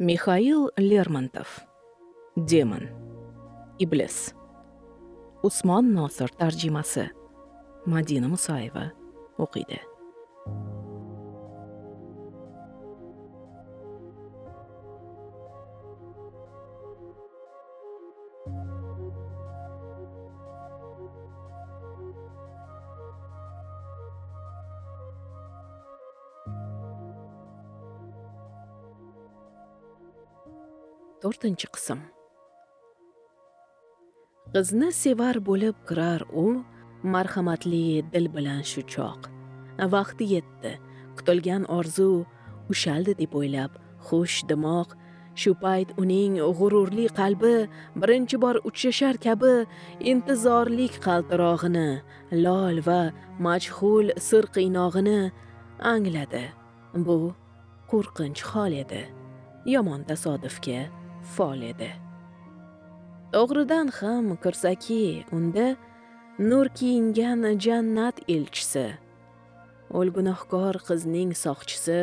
Михаил Лермонтов. Демон. Иблес. Усман Носыр тарджимасы Мадина Мусаева оқиды. To'rtinchi qism qizni sevar bo'lib kirar u marhamatli dil bilan shu choq. Vaqti yetdi. Kutilgan orzu ushaldi deb o'ylab xush dimoq. Shu payt uning g'ururli qalbi birinchi bor uchrashar kabi intizorlik qaltirog'ini lol va majhul sir qiynog'ini angladi. Bu qo'rqinch hol edi. Yomon tasodifga fol edi. O'g'ridan ham kirsaki unda nur kiyingan jannat elchisi o'l gunohkor qizning soqchisi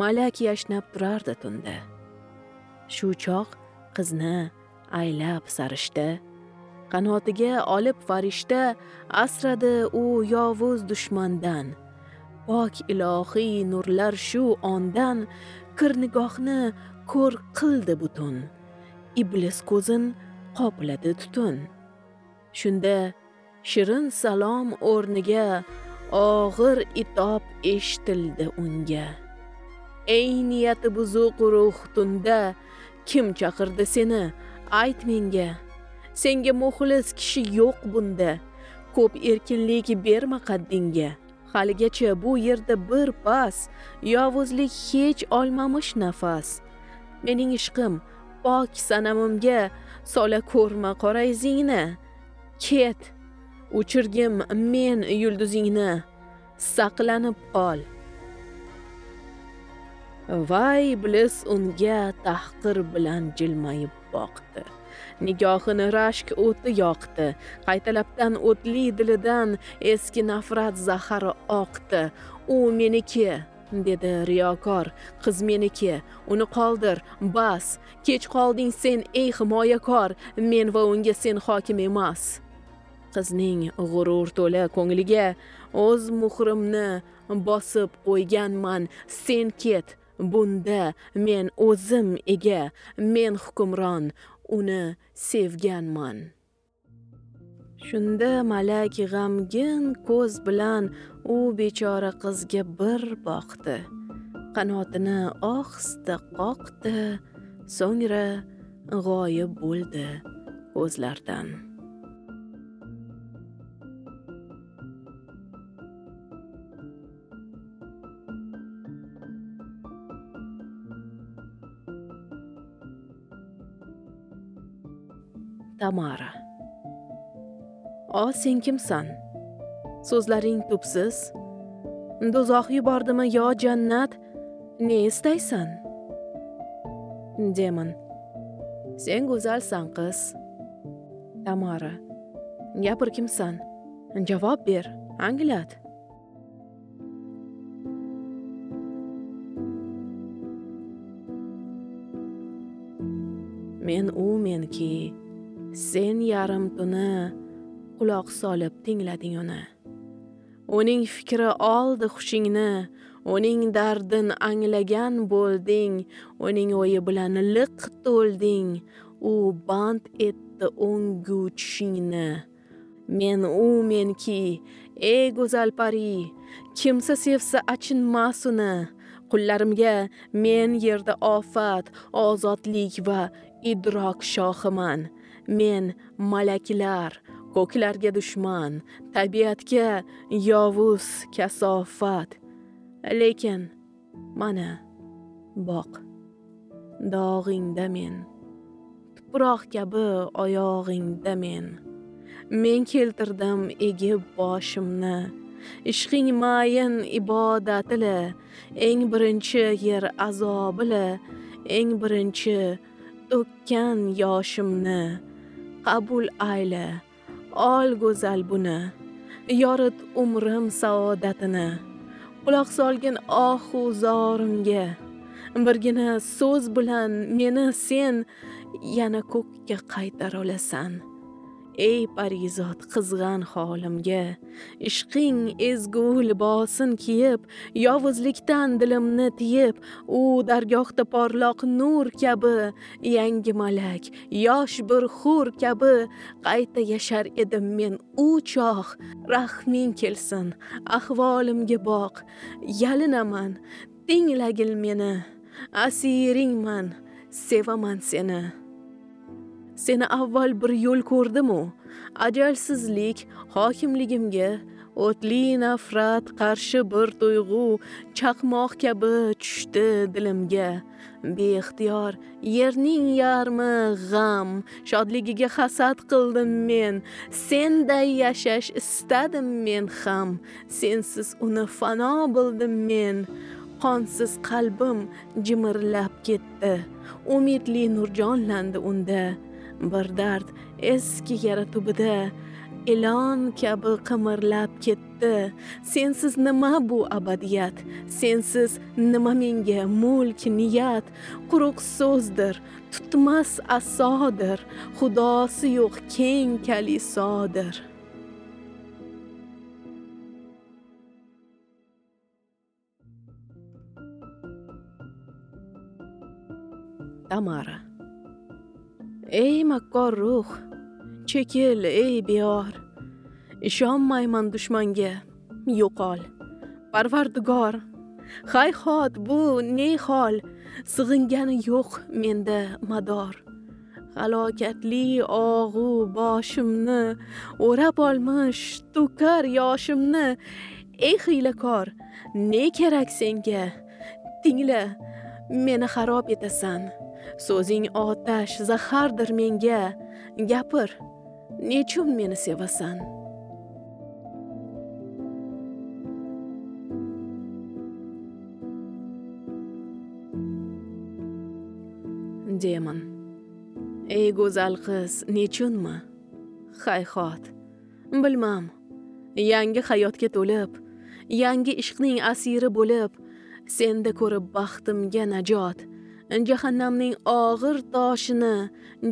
malak yashnab turardi tunda. Shu choq qizni aylab sarishta qanotiga olib farishta asradi u yovuz dushmandan. Pok ilohiy nurlar shu ondan kirnigohni ko'r qildi butun. Iblis ko'zin qopladi tutun. Shunda shirin salom o'rniga og'ir itob eshitildi unga. Ey niyati buzuq ruh tunda kim chaqirdi seni? Ayt menga. Senga muxlis kishi yo'q bunda. Ko'p erkinlik berma qaddingga. Haligacha bu yerda bir pas yovuzlik hech olmamish nafas. Mening ishqim pok sanamimga sola ko'rma qora izingni. Ket o'chirgim men yulduzingni. Saqlanib qol. Vay iblis unga tahqir bilan jilmayib boqdi. Nigohini rashk o'ti yoqdi. Qaytalabdan o'tli dilidan eski nafrat zahari oqdi. U meniki dedi riyokor. Qiz meniki uni qoldir bas. Kech qolding sen ey himoyakor. Men va unga sen hokim emas. Qizning g'urur to'la ko'ngliga o'z muhrimni bosib qo'yganman. Sen ket bunda men o'zim ega men hukmron uni sevganman. Shunda malak g'amgin ko'z bilan u bechora qizga bir boqdi. Qanotini ohista qoqdi so'ngra g'oyib bo'ldi ko'zlardan tamara. O sen kimsan? So'zlaring tubsiz. Do'zax yubordimi yo jannat? Ne istaysan? Demon. Sen go'zalsan qiz. Tamara. Gapir kimsan? Javob ber anglat men u menki sen yarim tuni quloq solib tinglading uni. Uning fikri oldi hushingni uning dardin anglagan bo'lding uning o'yi bilan liq to'lding. U band etdi o'ngu tushingni. Men u menki ey go'zal pari kimsa sevsa achinmas uni qullarimga men yerda ofat ozodlik va idrok shohiman. Men malaklar ko'klarga dushman tabiatga yovuz kasofat. Lekin mana boq dog'ingda men tuproq kabi oyog'ingda men. Men keltirdim egib boshimni ishqing mayin ibodatila eng birinchi yer azobila eng birinchi to'kkan yoshimni. Qabul ayla ol go'zal buni yorit umrim saodatini quloq solgin ohu zorimga birgina so'z bilan meni sen yana ko'kka qaytara olasan. Ey parizod qizg'an holimga ishqing ezgu libosin kiyib yovuzlikdan dilimni tiyib u dargohda porloq nur kabi yangi malak yosh bir hur kabi qayta yashar edim men u choh rahming kelsin ahvolimga boq yalinaman tinglagil meni asiringman sevaman seni. Seni avval bir yo'l ko'rdimu. Ajalsizlik hokimligimga o'tli nafrat qarshi bir tuyg'u chaqmoq kabi tushdi dilimga. Beixtiyor yerning yarmi g'am. Shodligiga hasad qildim men. Senday yashash istadim men ham. Sensiz uni fano bildim men. Qonsiz qalbim jimirlab ketdi. Umidli nurjonlandi unda. Bir dard eski yara tubida ilon kabi qimirlab ketdi. Sensiz nima bu abadiyat? Sensiz nima menga mulk niyat? Quruq so'zdir tutmas asodir xudosi yo'q keng kalisodir. Tamara. Ey makkor ruh chekil ey beyor ishonmayman dushmanga yo'qol. Parvardigor hayhot bu ne hol? Sig'ingani yo'q menda mador. Halokatli og'u boshimni o'rab olmish to'kar yoshimni. Ey hiylakor ne kerak senga? Tingla meni xarob etasan. So'zing otash zahardir menga. Gapir nechun meni sevasan? Deyman ey go'zal qiz nechunmi? Hayhot bilmam. Yangi hayotga to'lib yangi ishqning asiri bo'lib senda ko'rib baxtimga najot. Jahannamning og'ir toshini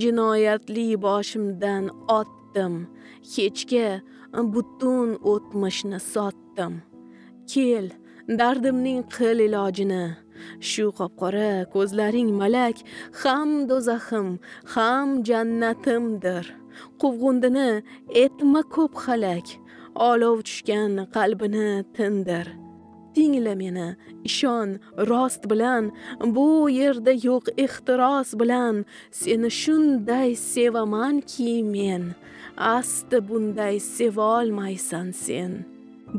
jinoyatli boshimdan otdim. Kechga butun o'tmishni sotdim. Kel dardimning qil ilojini. Shu qop-qora ko'zlaring malak ham do'zaxim ham jannatimdir. Quvg'undini etma ko'p halak olov tushgan qalbini tindir. Tingla meni ishon rost bilan bu yerda yo'q ehtiros bilan. Seni shunday sevamanki men asti bunday sevolmaysan sen.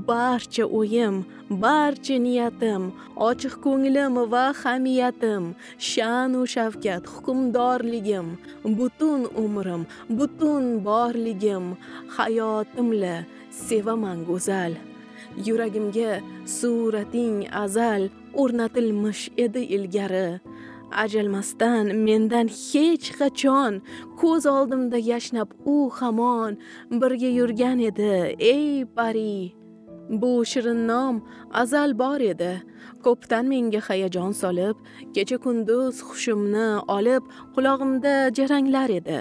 Barcha o'yim barcha niyatim ochiq ko'nglim va hamiyatim sha'nu shavkat hukmdorligim butun umrim butun borligim hayotimla sevaman go'zal. Yuragimga surating azal o'rnatilmish edi ilgari. Ajalmasdan mendan hech qachon ko'z oldimda yashnab u hamon birga yurgan edi ey pari. Bu shirin nom azal bor edi. Ko'pdan menga hayajon solib kecha kunduz hushimni olib qulog'imda jaranglar edi.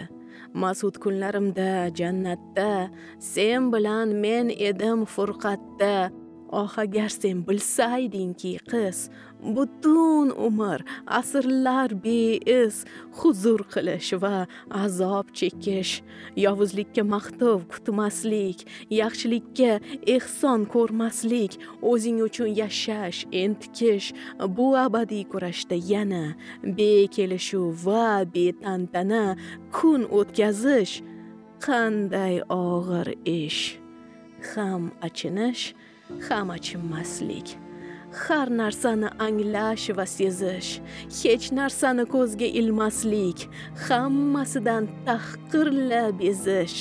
Mas'ud kunlarimda jannatda. Sen bilan men edim furqatda. Oh agar sen bilsaydingki qiz butun umr asrlar beiz huzur qilish va azob chekish yovuzlikka maqtov kutmaslik yaxshilikka ehson ko'rmaslik o'zing uchun yashash entikish bu abadiy kurashda yana bekelishuv va betantana kun o'tkazish qanday og'ir ish. Ham achinish ham achinmaslik har narsani anglash va sezish. Hech narsani ko'zga ilmaslik. Hammasidan tahqirla bezish.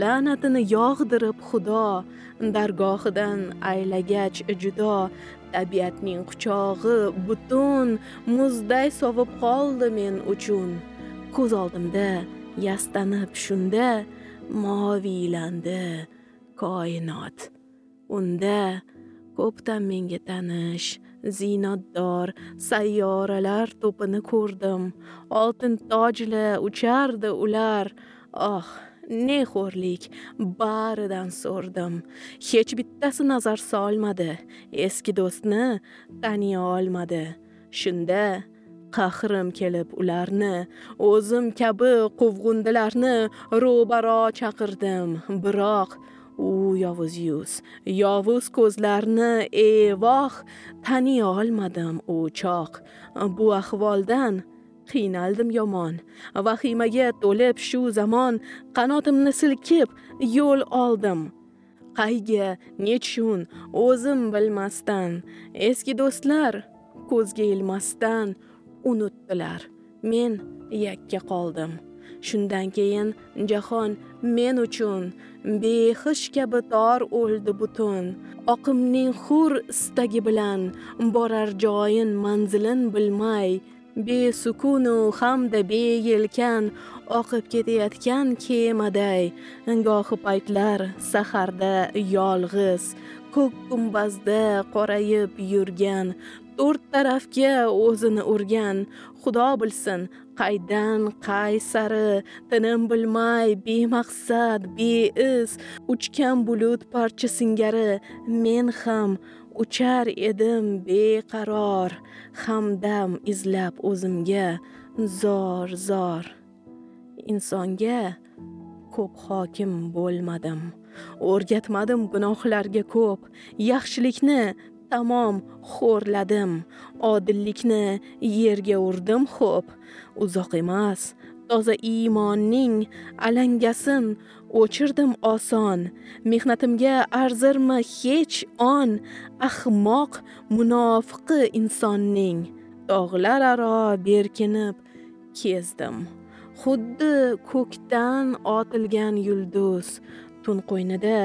La'natini yog'dirib xudo. Dargohidan aylagach judo. Tabiatning quchog'i butun muzday sovib qoldi men uchun. Ko'z oldimda yastanib shunda moviylandi koinot. Unda ko'pdan menga tanish zinoddor sayyoralar to'pini ko'rdim. Oltin tojla uchardi ular. Oh ne xo'rlik baridan so'rdim. Hech bittasi nazar solmadi. Eski do'stni taniy olmadi. Shunda qahrim kelib ularni o'zim kabi quvg'undilarni ro'baro chaqirdim. Biroq u yovuz yuz. Yovuz ko'zlarni evoh taniy olmadim u choq. Bu ahvoldan qiynaldim yomon vahimaga to'lib shu zamon qanotimni silkib yo'l oldim. Qayga nechun o'zim bilmasdan. Eski do'stlar ko'zga ilmasdan unutdilar. Men yakka qoldim. Shundan keyin jahon men uchun behish kabi tor o'ldi butun. Oqimning hur istagi bilan borar joyin manzilin bilmay besukunu hamda beyelkan oqib ketayotgan kemaday. Gohi paytlar saharda yolg'iz ko'k gumbazda qorayib yurgan to'rt tarafga o'zini urgan. Xudo bilsin qaydan qay sari tinim bilmay bemaqsad beiz uchgan bulut parcha singari. Men ham uchar edim beqaror hamdam izlab o'zimga zor zor. Insonga ko'p hokim bo'lmadim. O'rgatmadim gunohlarga ko'p. Yaxshilikni tamom xo'rladim. Odillikni yerga urdim xo'p. Uzoq emas toza iymonning alangasin. O'chirdim oson. Mehnatimga arzirmi hech on. Ahmoq munofiqi insonning. Tog'lar aro berkinib kezdim. Xuddi ko'kdan otilgan yulduz. Tun qo'ynida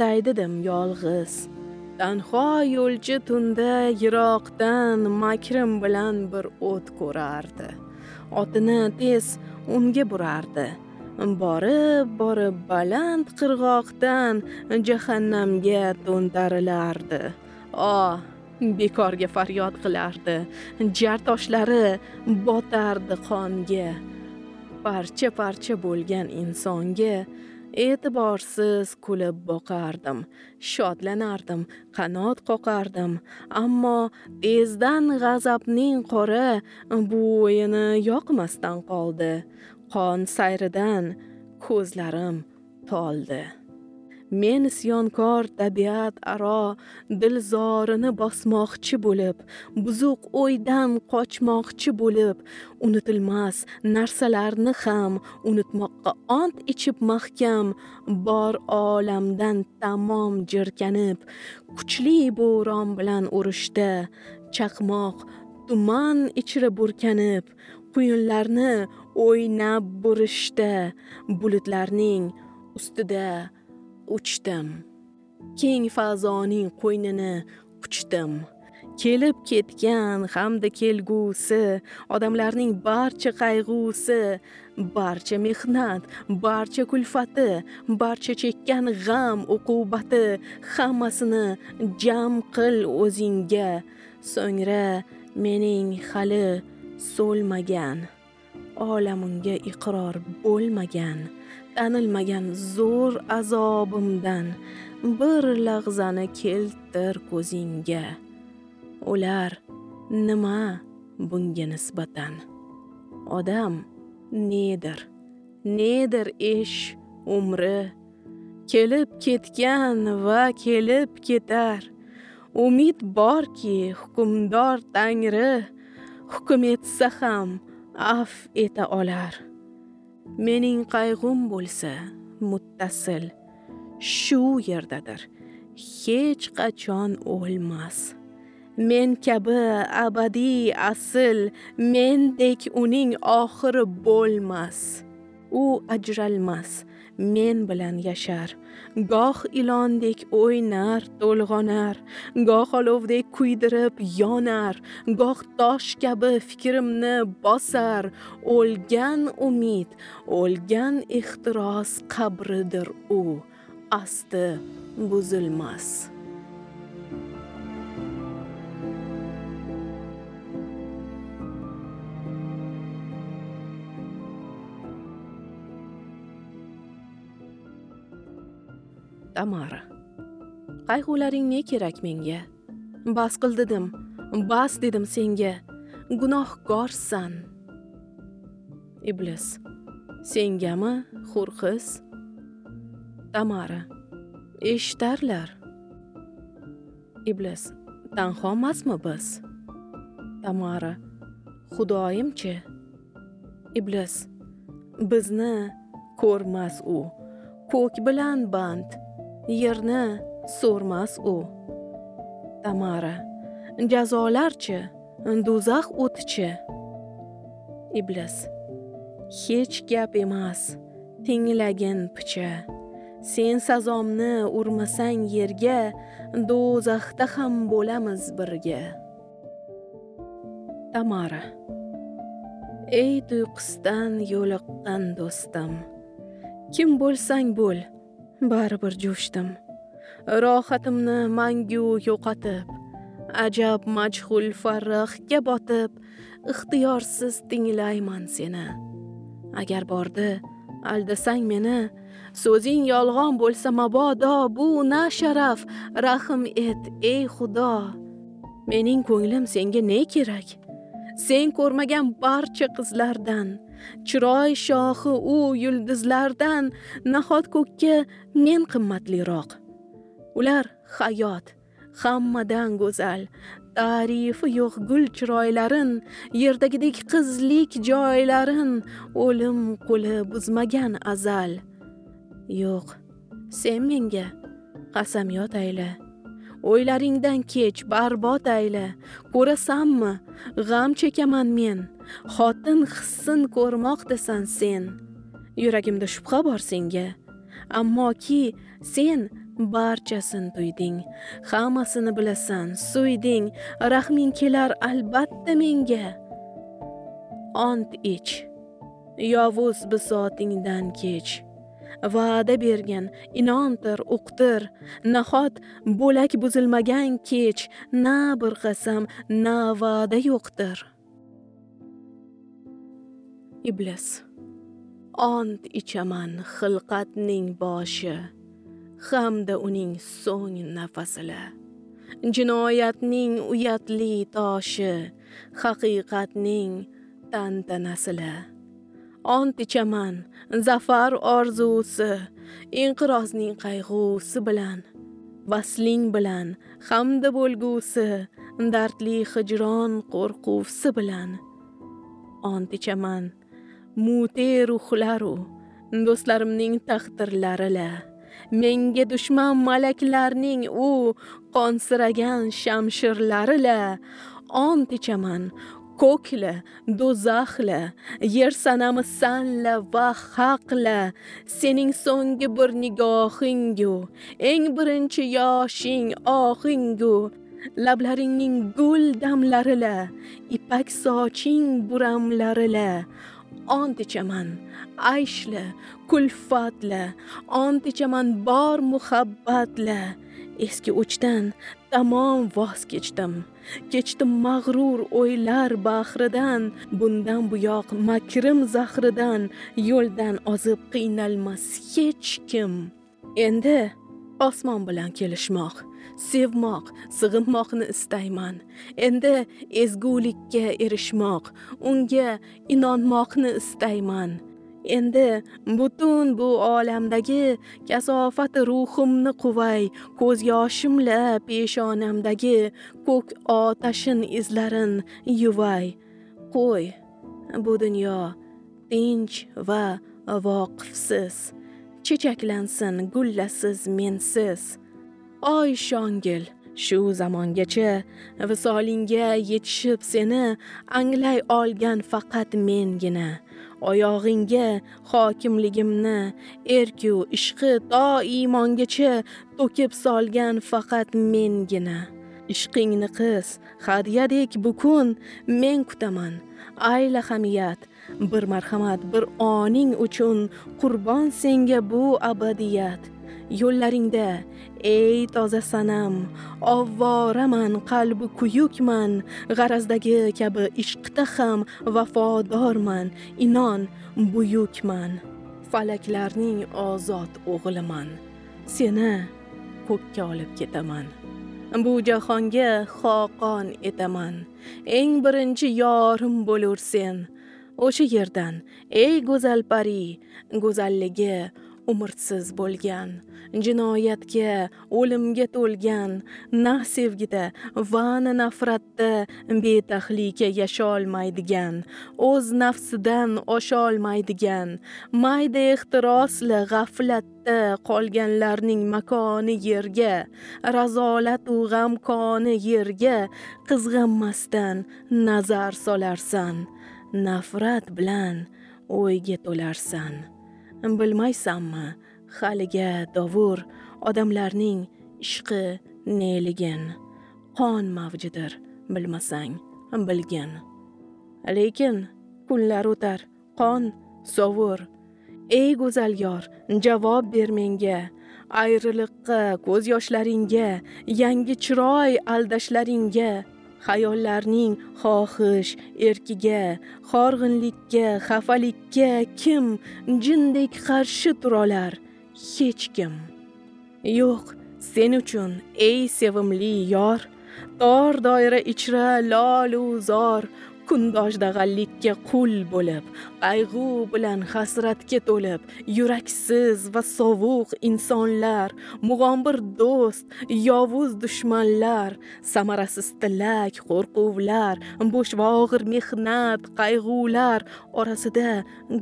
daydidim yolg'iz. Tanho yo'lchi tunda yiroqdan makrim bilan bir o't ko'rardi. Otini tez unga burardi. Borib borib baland qirg'oqdan jahannamga to'ntarilardi. O bekorga faryod qilardi. Jar toshlari botardi qonga. Parcha parcha bo'lgan insonga e'tiborsiz kulib boqardim. Shodlanardim qanot qoqardim. Ammo tezdan g'azabning qori bu o'yini yoqmasdan qoldi. Qon sayridan ko'zlarim toldi. Men isyonkor tabiat aro dilzorini bosmoqchi bo'lib buzuq o'ydan qochmoqchi bo'lib unutilmas narsalarni ham unutmoqqa ont ichib mahkam bor olamdan tamom jirkanib kuchli bo'ron bilan urushda chaqmoq tuman ichra burkanib quyunlarni o'ynab burishda bulutlarning ustida uchdim. Keng fazoning qo'ynini quchdim. Kelib ketgan hamda kelgusi odamlarning barcha qayg'usi barcha mehnat barcha kulfati barcha chekkan g'am uqubati hammasini jam qil o'zingga. So'ngra mening hali so'lmagan olamunga iqror bo'lmagan. Tanilmagan zo'r azobimdan bir lahzani keltir ko'zingga. Ular nima bunga nisbatan? Odam nedir? Nedir ish umri? Kelib ketgan va kelib ketar. Umid borki hukmdor tangri hukm etsa ham af eta olar. Mening qayg'um bo'lsa muttasil shu yerdadir. Hech qachon o'lmas. Men kabi abadiy asl mendek uning oxiri bo'lmas. U ajralmas. Men bilan yashar. Goh ilondek o'ynar to'lg'onar. Goh olovdek kuydirib yonar. Goh tosh kabi fikrimni bosar. O'lgan umid o'lgan ehtiros qabridir u. Asti buzilmas. Tamara qayg'ularing ne kerak menga? Bas qil dedim. Bas dedim senga. Gunohkorsan iblis. Sengami hurqiz tamara. Eshitarlar iblis. Tanhomasmi biz? Tamara. Xudoyimchi? Iblis. Bizni ko'rmas u. Ko'k bilan band. Yerni so'rmas u. Tamara jazolarchi do'zax o'tichi. Iblis hech gap emas tinglagin picha. Sen sazomni urmasang yerga do'zaxda ham bo'lamiz birga. Tamara ey tuyqusdan yo'liqqan do'stim kim bo'lsang bo'l baribir jo'shdim. Rohatimni mangu yo'qotib ajab majhul farraxga botib ixtiyorsiz tinglayman seni. Agar bordi aldasang meni so'zing yolg'on bo'lsa mabodo bu na sharaf rahm et ey xudo. Mening ko'nglim senga ne kerak? Sen ko'rmagan barcha qizlardan chiroy shohi u yulduzlardan nahot ko'kka men qimmatliroq ular hayot hammadan go'zal. Tarifi yo'q gul chiroylarin yerdagidek qizlik joylarin o'lim qo'li buzmagan azal. Yo'q sen menga qasamyod ayla. O'ylaringdan kech barbod ayla. Ko'rasanmi? G'am chekaman men. Xotin hissin ko'rmoqdasan sen. Yuragimda shubha bor senga. Ammoki sen barchasin tuyding hammasini bilasan suyding. Rahming kelar albatta menga. Ont ich. Yovuz bisotingdan kech. Va'da bergan inontir o'qtir nahot bo'lak buzilmagan kech na bir qasam na va'da yo'qdir. Iblis ont ichaman xilqatning boshi hamda uning so'ng nafasila. Jinoyatning uyatli toshi haqiqatning tantanasila. Ont ichaman zafar orzusi inqirozning qayg'usi bilan vasling bilan hamda bo'lgusi dardli hijron qo'rquvsi bilan. Ont ichaman mute ruhlaru do'stlarimning taqdirlarila menga dushman malaklarning u qonsiragan shamshirlarila. Ont ichaman ko'kla do'zaxla yer sanami sanla va haqla sening so'nggi bir nigohingu eng birinchi yoshing ohingu lablaringning gul damlarila ipak soching buramlarila ont ichaman ayshla kulfatla ont ichaman bor muhabbatla eski o'chdan tamom voz kechdim. Kechdim mag'rur o'ylar bahridan bundan buyoq makrim zahridan yo'ldan ozib qiynalmas hech kim. Endi osmon bilan kelishmoq sevmoq sig'inmoqni istayman. Endi ezgulikka erishmoq unga inonmoqni istayman. Endi butun bu olamdagi kasofati ruhimni quvay ko'z yoshimla peshonamdagi ko'k otashin izlarin yuvay. Qo'y bu dunyo tinch va voqifsiz chechaklansin gullasiz mensiz. Oy shongil shu zamongacha visolingga yetishib seni anglay olgan faqat mengina. Oyog'ingga hokimligimni erku ishqi to iymongacha to'kib solgan faqat mengina. Ishqingni qiz hadyadek bukun men kutaman. Ayla hamiyat bir marhamat bir oning uchun qurbon senga bu abadiyat. Yo'llaringda ey toza sanam ovvoraman qalbi kuyukman g'arazdagi kabi ishqda ham vafodorman inon buyukman falaklarning ozod o'g'liman seni ko'kka olib ketaman bu jahonga xoqon etaman eng birinchi yorim bo'lur sen o'sha yerdan ey go'zal pari go'zalligi umrsiz bo'lgan. Jinoyatga o'limga to'lgan na sevgida va na nafratda betahlika yasholmaydigan o'z nafsidan osholmaydigan mayda ehtirosli g'aflatda qolganlarning makoni yerga razolatu g'amkoni yerga qizg'anmasdan nazar solarsan nafrat bilan o'yga to'larsan. Bilmaysanmi haliga dovur odamlarning ishqi neligin. Qon mavjidir bilmasang bilgin. Lekin kunlar o'tar qon sovur. Ey go'zal yor javob ber menga. Ayriliqqa ko'z yoshlaringga yangi chiroy aldashlaringga. Xayollarning xohish erkiga horg'inlikka xafalikka kim jindek qarshi turolar? Hech kim. Yo'q sen uchun ey sevimli yor tor doira ichra lolu zor kundoshdag'allikka qul bo'lib qayg'u bilan hasratga to'lib yuraksiz va sovuq insonlar mug'ombir do'st yovuz dushmanlar samarasiz tilak qo'rquvlar bo'sh va og'ir mehnat qayg'ular orasida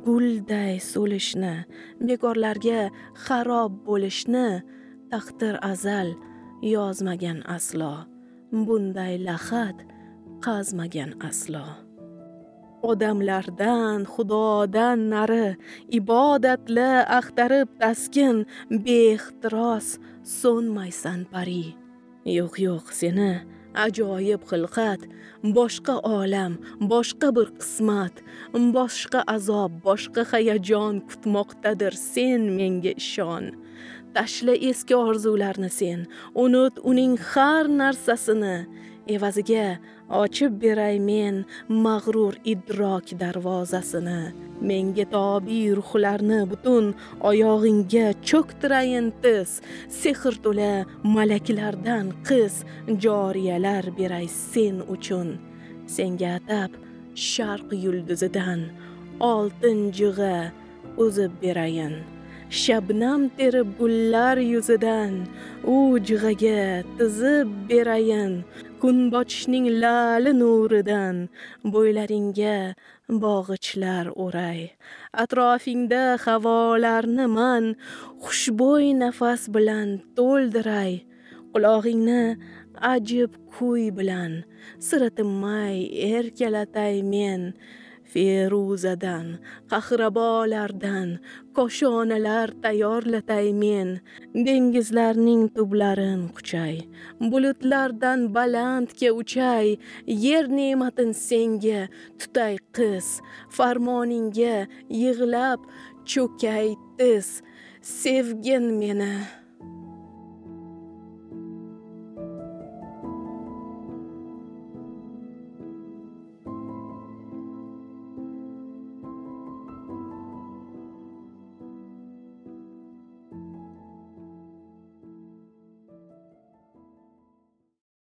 gulday so'lishni bekorlarga xarob bo'lishni taqdir azal yozmagan aslo. Bunday lahad qazmagan aslo. Odamlardan xudodan nari ibodatla axtarib taskin beixtiros so'nmaysan pari. Yo'q yo'q seni ajoyib xilqat boshqa olam boshqa bir qismat boshqa azob boshqa hayajon kutmoqdadir sen menga ishon. Tashla eski orzularni sen unut uning har narsasini evaziga ochib beray men mag'rur idrok darvozasini. Menga tobi ruhlarni butun oyog'ingga cho'ktirayin tiz sehr to'la malaklardan qiz joriyalar beray sen uchun. Senga atab sharq yulduzidan oltin jig'a uzib berayin. Shabnam terib gullar yuzidan u jig'aga tizib berayin. Kunbotishning lali nuridan bo'ylaringga bog'ichlar o'ray. Atrofingda havolarni man xushbo'y nafas bilan to'ldiray. Qulog'ingni ajib kuy bilan sira tinmay erkalatay men. Feruzadan qahrabolardan koshonalar tayyorlatay men. Dengizlarning tublarin quchay bulutlardan balandga uchay. Yer ne'matin senga tutay qiz. Farmoningga yig'lab cho'kay tiz. Sevgin meni.